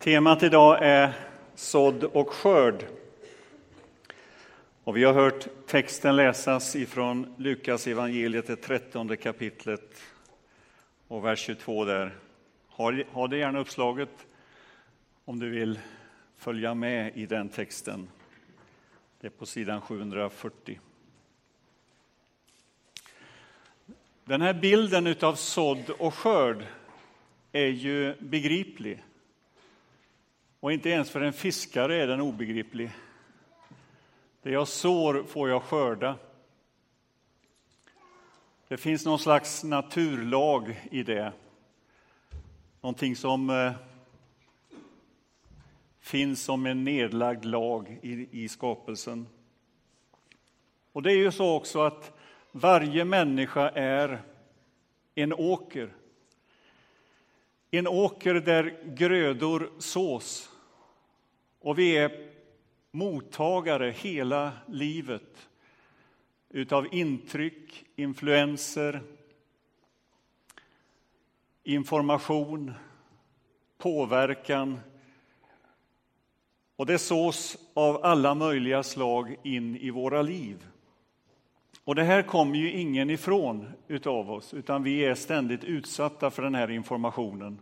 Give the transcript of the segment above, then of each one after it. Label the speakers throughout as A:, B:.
A: Temat idag är sådd och skörd. Och vi har hört texten läsas ifrån Lukas evangeliet, det trettonde kapitlet och vers 22 där. Ha det gärna uppslaget om du vill följa med i den texten. Det är på sidan 740. Den här bilden av sådd och skörd är ju begriplig. Och inte ens för en fiskare är den obegriplig. Det jag sår får jag skörda. Det finns någon slags naturlag i det. Någonting som eh, finns som en nedlagd lag i, i skapelsen. Och det är ju så också att varje människa är en åker. En åker där grödor sås. Och vi är mottagare hela livet utav intryck, influenser, information, påverkan. Och det sås av alla möjliga slag in i våra liv. Och det här kommer ju ingen ifrån utav oss, utan vi är ständigt utsatta för den här informationen.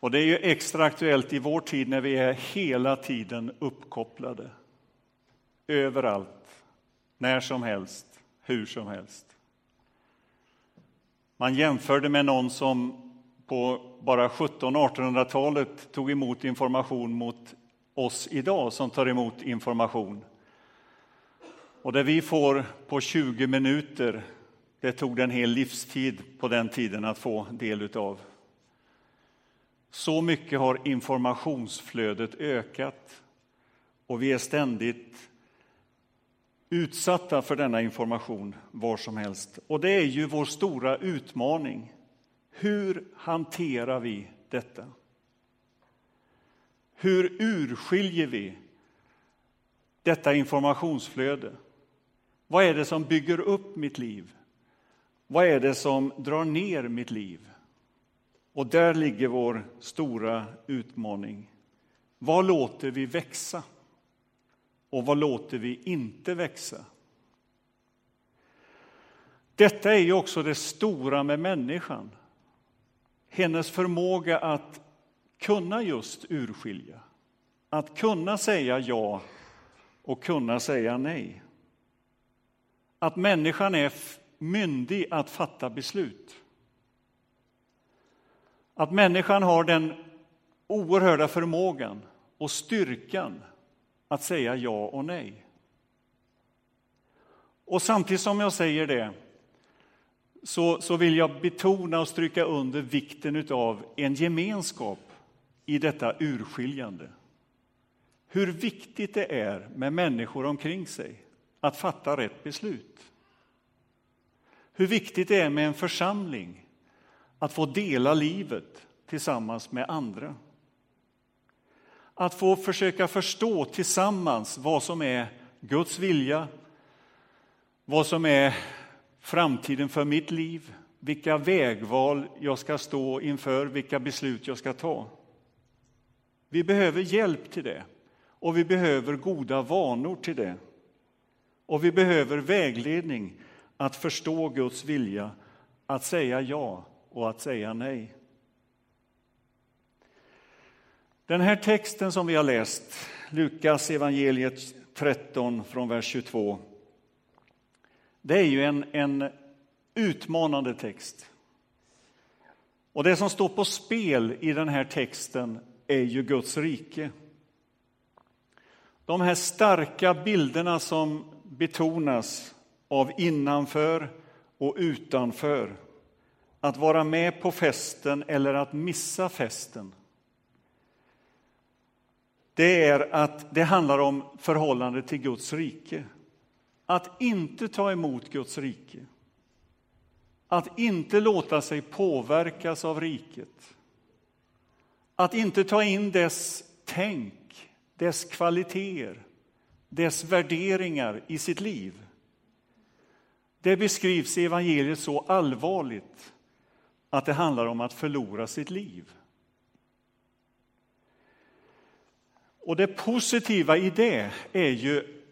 A: Och det är ju extra aktuellt i vår tid när vi är hela tiden uppkopplade. Överallt, när som helst, hur som helst. Man jämförde med någon som på bara 1700-1800-talet tog emot information mot oss idag som tar emot information. Och det vi får på 20 minuter, det tog en hel livstid på den tiden att få del utav. Så mycket har informationsflödet ökat och vi är ständigt utsatta för denna information var som helst. Och det är ju vår stora utmaning. Hur hanterar vi detta? Hur urskiljer vi detta informationsflöde? Vad är det som bygger upp mitt liv? Vad är det som drar ner mitt liv? Och där ligger vår stora utmaning. Vad låter vi växa? Och vad låter vi inte växa? Detta är ju också det stora med människan. Hennes förmåga att kunna just urskilja, att kunna säga ja och kunna säga nej. Att människan är myndig att fatta beslut. Att människan har den oerhörda förmågan och styrkan att säga ja och nej. Och samtidigt som jag säger det så, så vill jag betona och stryka under vikten av en gemenskap i detta urskiljande. Hur viktigt det är med människor omkring sig att fatta rätt beslut. Hur viktigt det är med en församling att få dela livet tillsammans med andra. Att få försöka förstå tillsammans vad som är Guds vilja, vad som är framtiden för mitt liv, vilka vägval jag ska stå inför, vilka beslut jag ska ta. Vi behöver hjälp till det och vi behöver goda vanor till det. Och vi behöver vägledning att förstå Guds vilja, att säga ja och att säga nej. Den här texten som vi har läst, Lukas evangeliet 13 från vers 22, det är ju en, en utmanande text. Och det som står på spel i den här texten är ju Guds rike. De här starka bilderna som betonas av innanför och utanför att vara med på festen eller att missa festen. Det är att det handlar om förhållandet till Guds rike. Att inte ta emot Guds rike. Att inte låta sig påverkas av riket. Att inte ta in dess tänk, dess kvaliteter, dess värderingar i sitt liv. Det beskrivs i evangeliet så allvarligt att det handlar om att förlora sitt liv. Och det positiva i det är ju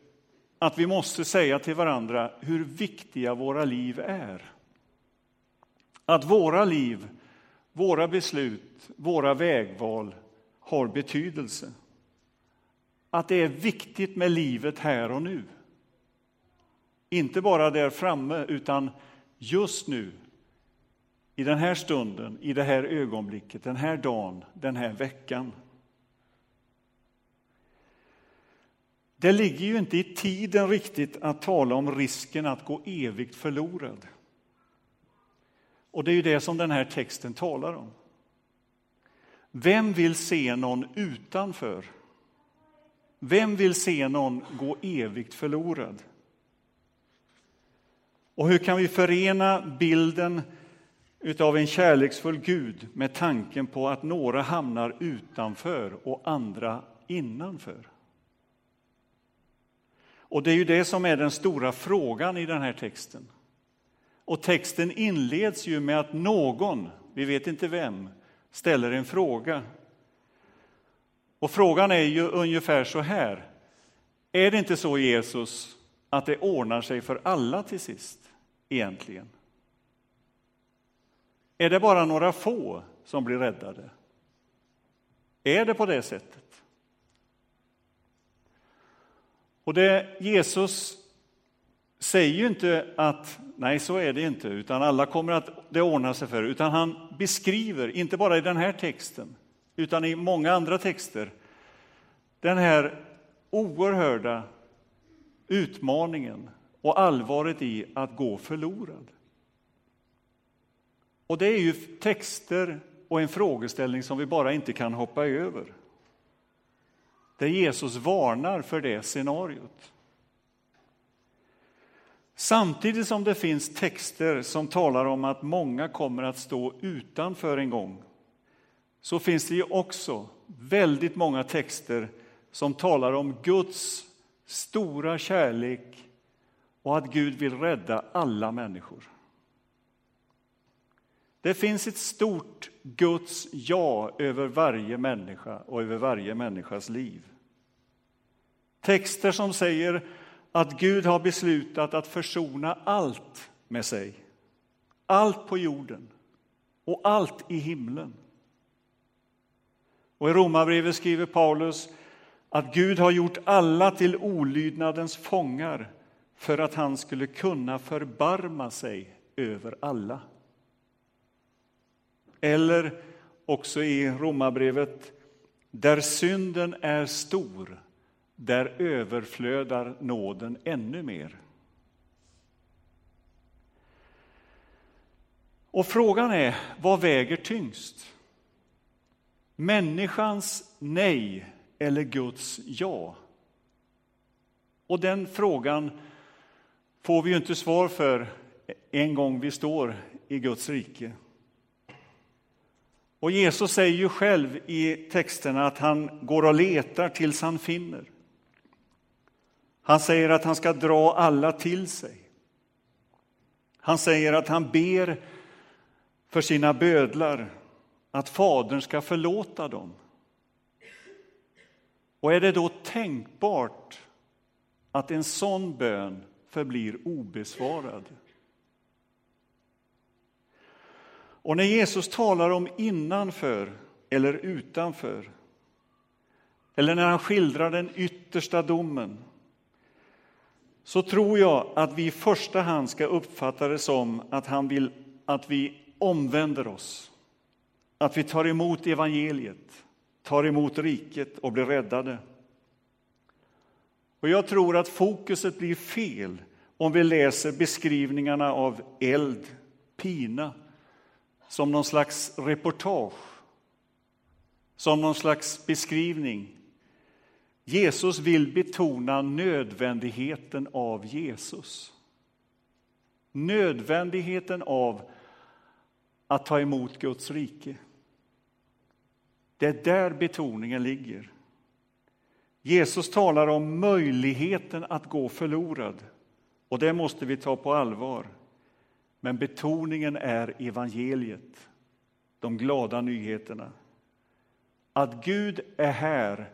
A: att vi måste säga till varandra hur viktiga våra liv är. Att våra liv, våra beslut, våra vägval har betydelse. Att det är viktigt med livet här och nu. Inte bara där framme, utan just nu i den här stunden, i det här ögonblicket, den här dagen, den här veckan. Det ligger ju inte i tiden riktigt att tala om risken att gå evigt förlorad. Och det är ju det som den här texten talar om. Vem vill se någon utanför? Vem vill se någon gå evigt förlorad? Och hur kan vi förena bilden av en kärleksfull Gud med tanken på att några hamnar utanför och andra innanför? Och det är ju det som är den stora frågan i den här texten. Och texten inleds ju med att någon, vi vet inte vem, ställer en fråga. Och frågan är ju ungefär så här. Är det inte så, Jesus, att det ordnar sig för alla till sist, egentligen? Är det bara några få som blir räddade? Är det på det sättet? Och det Jesus säger ju inte att nej, så är det inte, utan alla kommer att det ordnar sig för, utan han beskriver, inte bara i den här texten, utan i många andra texter, den här oerhörda utmaningen och allvaret i att gå förlorad. Och det är ju texter och en frågeställning som vi bara inte kan hoppa över. Där Jesus varnar för det scenariot. Samtidigt som det finns texter som talar om att många kommer att stå utanför en gång så finns det ju också väldigt många texter som talar om Guds stora kärlek och att Gud vill rädda alla människor. Det finns ett stort Guds ja över varje människa och över varje människas liv. Texter som säger att Gud har beslutat att försona allt med sig. Allt på jorden och allt i himlen. Och I Romarbrevet skriver Paulus att Gud har gjort alla till olydnadens fångar för att han skulle kunna förbarma sig över alla. Eller också i Romarbrevet, där synden är stor, där överflödar nåden ännu mer. Och frågan är, vad väger tyngst? Människans nej eller Guds ja? Och den frågan får vi ju inte svar för en gång vi står i Guds rike. Och Jesus säger ju själv i texterna att han går och letar tills han finner. Han säger att han ska dra alla till sig. Han säger att han ber för sina bödlar att Fadern ska förlåta dem. Och är det då tänkbart att en sån bön förblir obesvarad? Och när Jesus talar om innanför eller utanför eller när han skildrar den yttersta domen så tror jag att vi i första hand ska uppfatta det som att han vill att vi omvänder oss. Att vi tar emot evangeliet, tar emot riket och blir räddade. Och jag tror att fokuset blir fel om vi läser beskrivningarna av eld, pina som någon slags reportage, som någon slags beskrivning Jesus vill betona nödvändigheten av Jesus. Nödvändigheten av att ta emot Guds rike. Det är där betoningen ligger. Jesus talar om möjligheten att gå förlorad, och det måste vi ta på allvar. Men betoningen är evangeliet, de glada nyheterna. Att Gud är här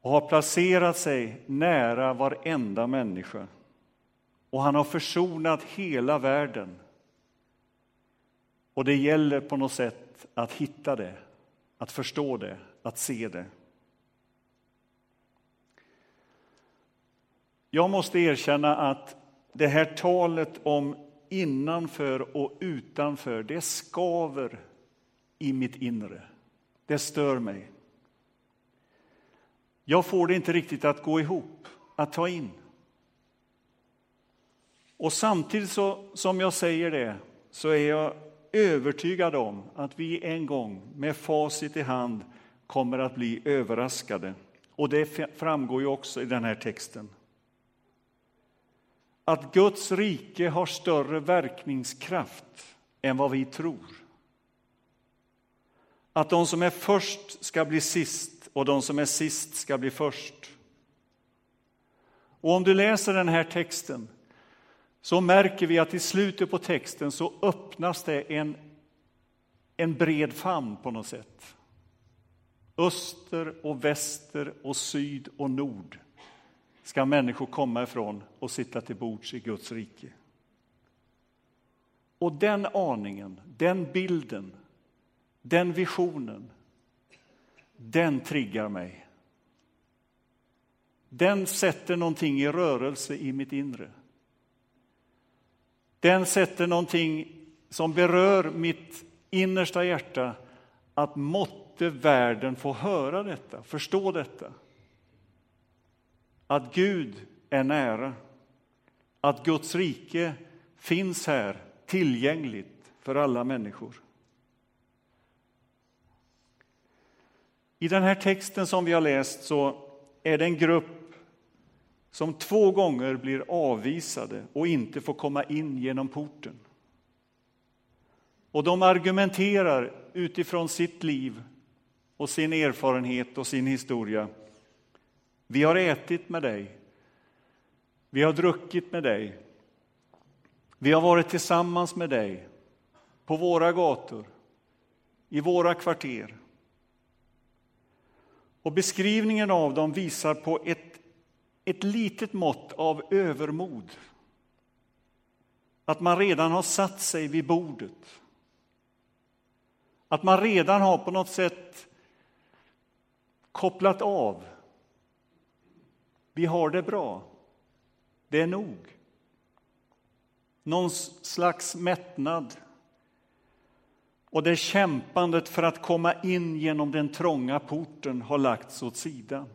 A: och har placerat sig nära varenda människa. Och han har försonat hela världen. Och det gäller på något sätt att hitta det, att förstå det, att se det. Jag måste erkänna att det här talet om innanför och utanför, det skaver i mitt inre. Det stör mig. Jag får det inte riktigt att gå ihop, att ta in. Och samtidigt så, som jag säger det så är jag övertygad om att vi en gång med facit i hand kommer att bli överraskade. Och det framgår ju också i den här texten. Att Guds rike har större verkningskraft än vad vi tror. Att de som är först ska bli sist och de som är sist ska bli först. Och om du läser den här texten så märker vi att i slutet på texten så öppnas det en, en bred famn på något sätt. Öster och väster och syd och nord ska människor komma ifrån och sitta till bords i Guds rike. Och den aningen, den bilden, den visionen, den triggar mig. Den sätter någonting i rörelse i mitt inre. Den sätter någonting som berör mitt innersta hjärta, att måtte världen få höra detta, förstå detta. Att Gud är nära, att Guds rike finns här tillgängligt för alla människor. I den här texten som vi har läst så är det en grupp som två gånger blir avvisade och inte får komma in genom porten. Och de argumenterar utifrån sitt liv och sin erfarenhet och sin historia. Vi har ätit med dig. Vi har druckit med dig. Vi har varit tillsammans med dig på våra gator, i våra kvarter. Och beskrivningen av dem visar på ett ett litet mått av övermod. Att man redan har satt sig vid bordet. Att man redan har på något sätt kopplat av. Vi har det bra. Det är nog. Någon slags mättnad. Och det kämpandet för att komma in genom den trånga porten har lagts åt sidan.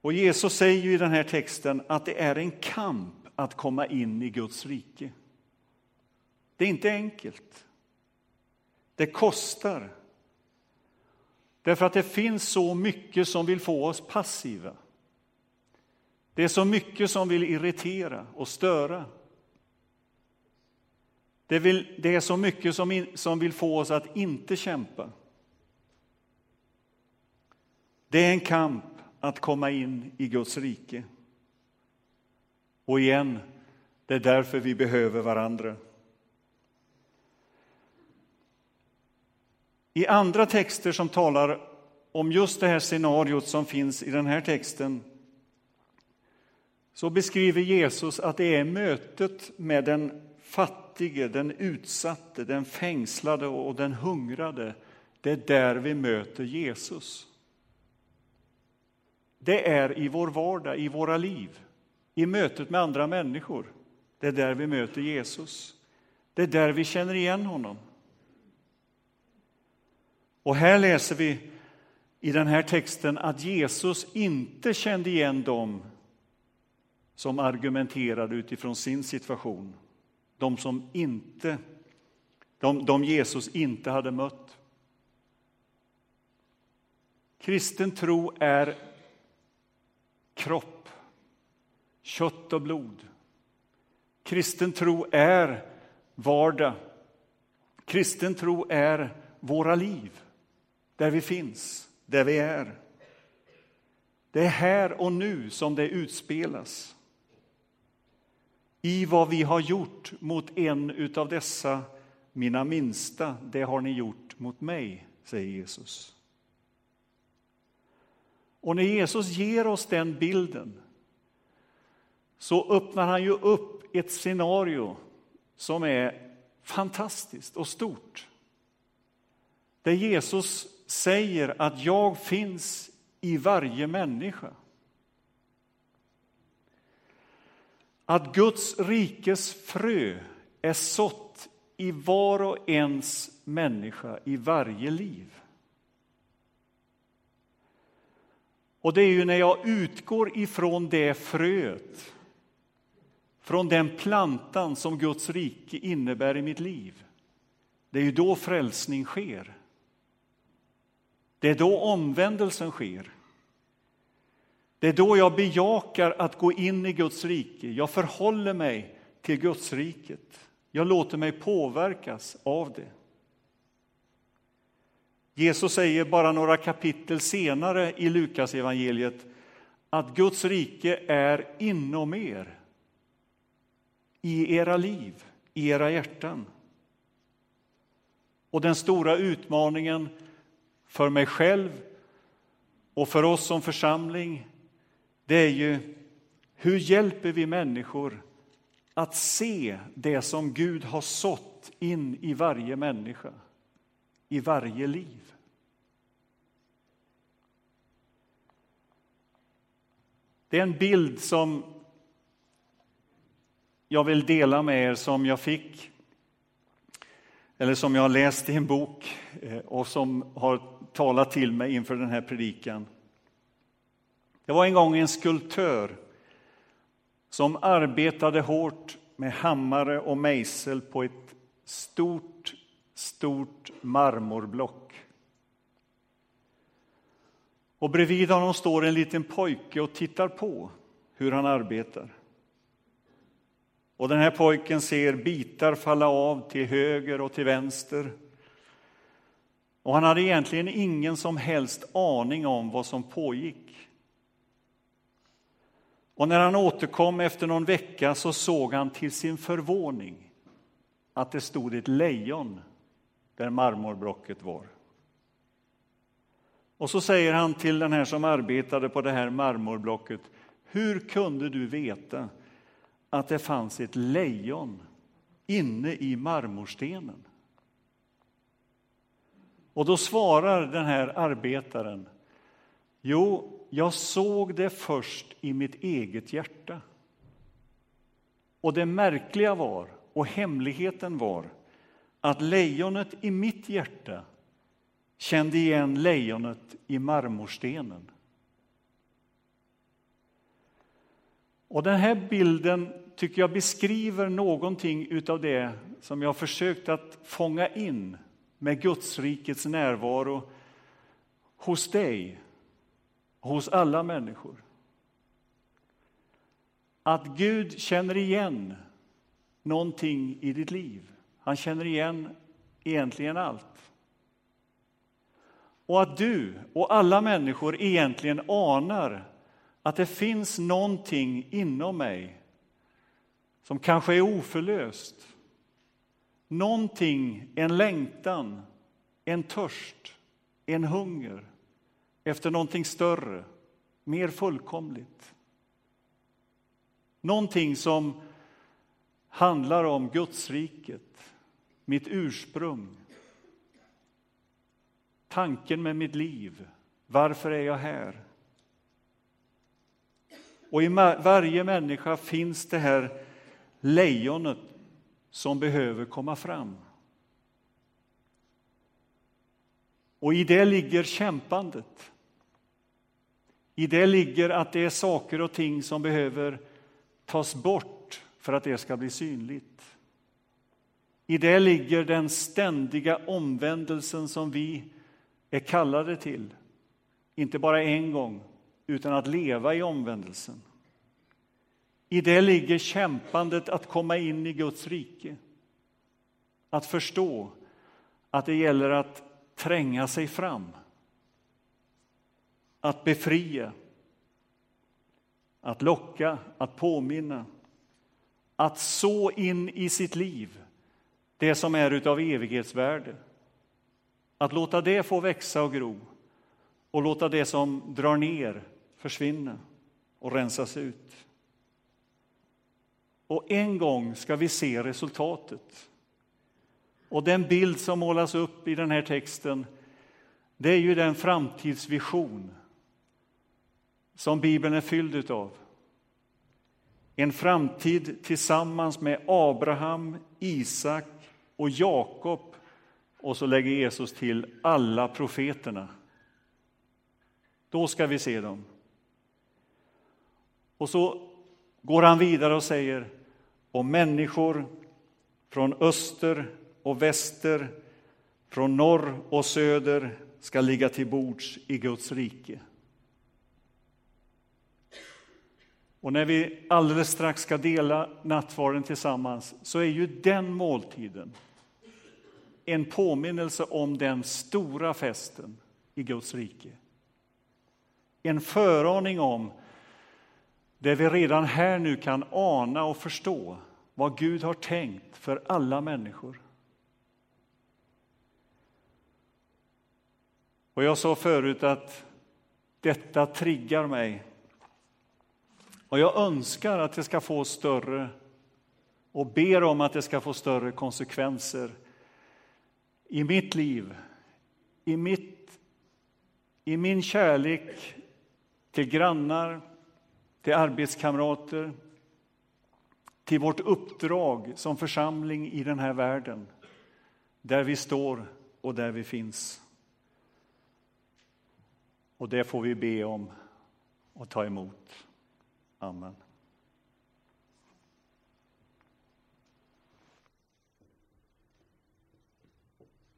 A: Och Jesus säger ju i den här texten att det är en kamp att komma in i Guds rike. Det är inte enkelt. Det kostar. Därför att det finns så mycket som vill få oss passiva. Det är så mycket som vill irritera och störa. Det, vill, det är så mycket som, in, som vill få oss att inte kämpa. Det är en kamp att komma in i Guds rike. Och igen, det är därför vi behöver varandra. I andra texter som talar om just det här scenariot som finns i den här texten så beskriver Jesus att det är mötet med den fattige, den utsatte, den fängslade och den hungrade. Det är där vi möter Jesus. Det är i vår vardag, i våra liv, i mötet med andra människor. Det är där vi möter Jesus. Det är där vi känner igen honom. Och här läser vi i den här texten att Jesus inte kände igen dem som argumenterade utifrån sin situation. De som inte, de, de Jesus inte hade mött. Kristen tro är kropp, kött och blod. Kristen tro är vardag. Kristen tro är våra liv, där vi finns, där vi är. Det är här och nu som det utspelas. I vad vi har gjort mot en av dessa mina minsta, det har ni gjort mot mig, säger Jesus. Och när Jesus ger oss den bilden så öppnar han ju upp ett scenario som är fantastiskt och stort. Där Jesus säger att jag finns i varje människa. Att Guds rikes frö är sått i var och ens människa, i varje liv. Och det är ju när jag utgår ifrån det fröet, från den plantan som Guds rike innebär i mitt liv. Det är ju då frälsning sker. Det är då omvändelsen sker. Det är då jag bejakar att gå in i Guds rike. Jag förhåller mig till Guds riket. Jag låter mig påverkas av det. Jesus säger bara några kapitel senare i Lukas evangeliet att Guds rike är inom er, i era liv, i era hjärtan. Och den stora utmaningen för mig själv och för oss som församling, det är ju hur hjälper vi människor att se det som Gud har sått in i varje människa, i varje liv. Det är en bild som jag vill dela med er som jag fick eller som jag har läst i en bok eh, och som har tala till mig inför den här predikan. Det var en gång en skulptör som arbetade hårt med hammare och mejsel på ett stort, stort marmorblock. Och bredvid honom står en liten pojke och tittar på hur han arbetar. Och den här pojken ser bitar falla av till höger och till vänster. Och han hade egentligen ingen som helst aning om vad som pågick. Och när han återkom efter någon vecka så såg han till sin förvåning att det stod ett lejon där marmorblocket var. Och så säger han till den här som arbetade på det här marmorblocket. Hur kunde du veta att det fanns ett lejon inne i marmorstenen? Och då svarar den här arbetaren. Jo, jag såg det först i mitt eget hjärta. Och det märkliga var, och hemligheten var, att lejonet i mitt hjärta kände igen lejonet i marmorstenen. Och den här bilden tycker jag beskriver någonting av det som jag har försökt att fånga in med Gudsrikets närvaro hos dig, hos alla människor. Att Gud känner igen någonting i ditt liv. Han känner igen egentligen allt. Och att du och alla människor egentligen anar att det finns någonting inom mig som kanske är oförlöst. Någonting, en längtan, en törst, en hunger efter någonting större, mer fullkomligt. Någonting som handlar om Gudsriket, mitt ursprung, tanken med mitt liv. Varför är jag här? Och i varje människa finns det här lejonet som behöver komma fram. Och i det ligger kämpandet. I det ligger att det är saker och ting som behöver tas bort för att det ska bli synligt. I det ligger den ständiga omvändelsen som vi är kallade till, inte bara en gång, utan att leva i omvändelsen. I det ligger kämpandet att komma in i Guds rike. Att förstå att det gäller att tränga sig fram. Att befria, att locka, att påminna. Att så in i sitt liv det som är utav evighetsvärde. Att låta det få växa och gro och låta det som drar ner försvinna och rensas ut. Och en gång ska vi se resultatet. Och den bild som målas upp i den här texten, det är ju den framtidsvision som Bibeln är fylld av. En framtid tillsammans med Abraham, Isak och Jakob och så lägger Jesus till alla profeterna. Då ska vi se dem. Och så går han vidare och säger om människor från öster och väster, från norr och söder ska ligga till bords i Guds rike. Och när vi alldeles strax ska dela nattvarden tillsammans så är ju den måltiden en påminnelse om den stora festen i Guds rike. En föraning om det vi redan här nu kan ana och förstå vad Gud har tänkt för alla människor. Och jag sa förut att detta triggar mig. Och jag önskar att det ska få större och ber om att det ska få större konsekvenser i mitt liv, i, mitt, i min kärlek till grannar, till arbetskamrater, till vårt uppdrag som församling i den här världen, där vi står och där vi finns. Och det får vi be om och ta emot. Amen.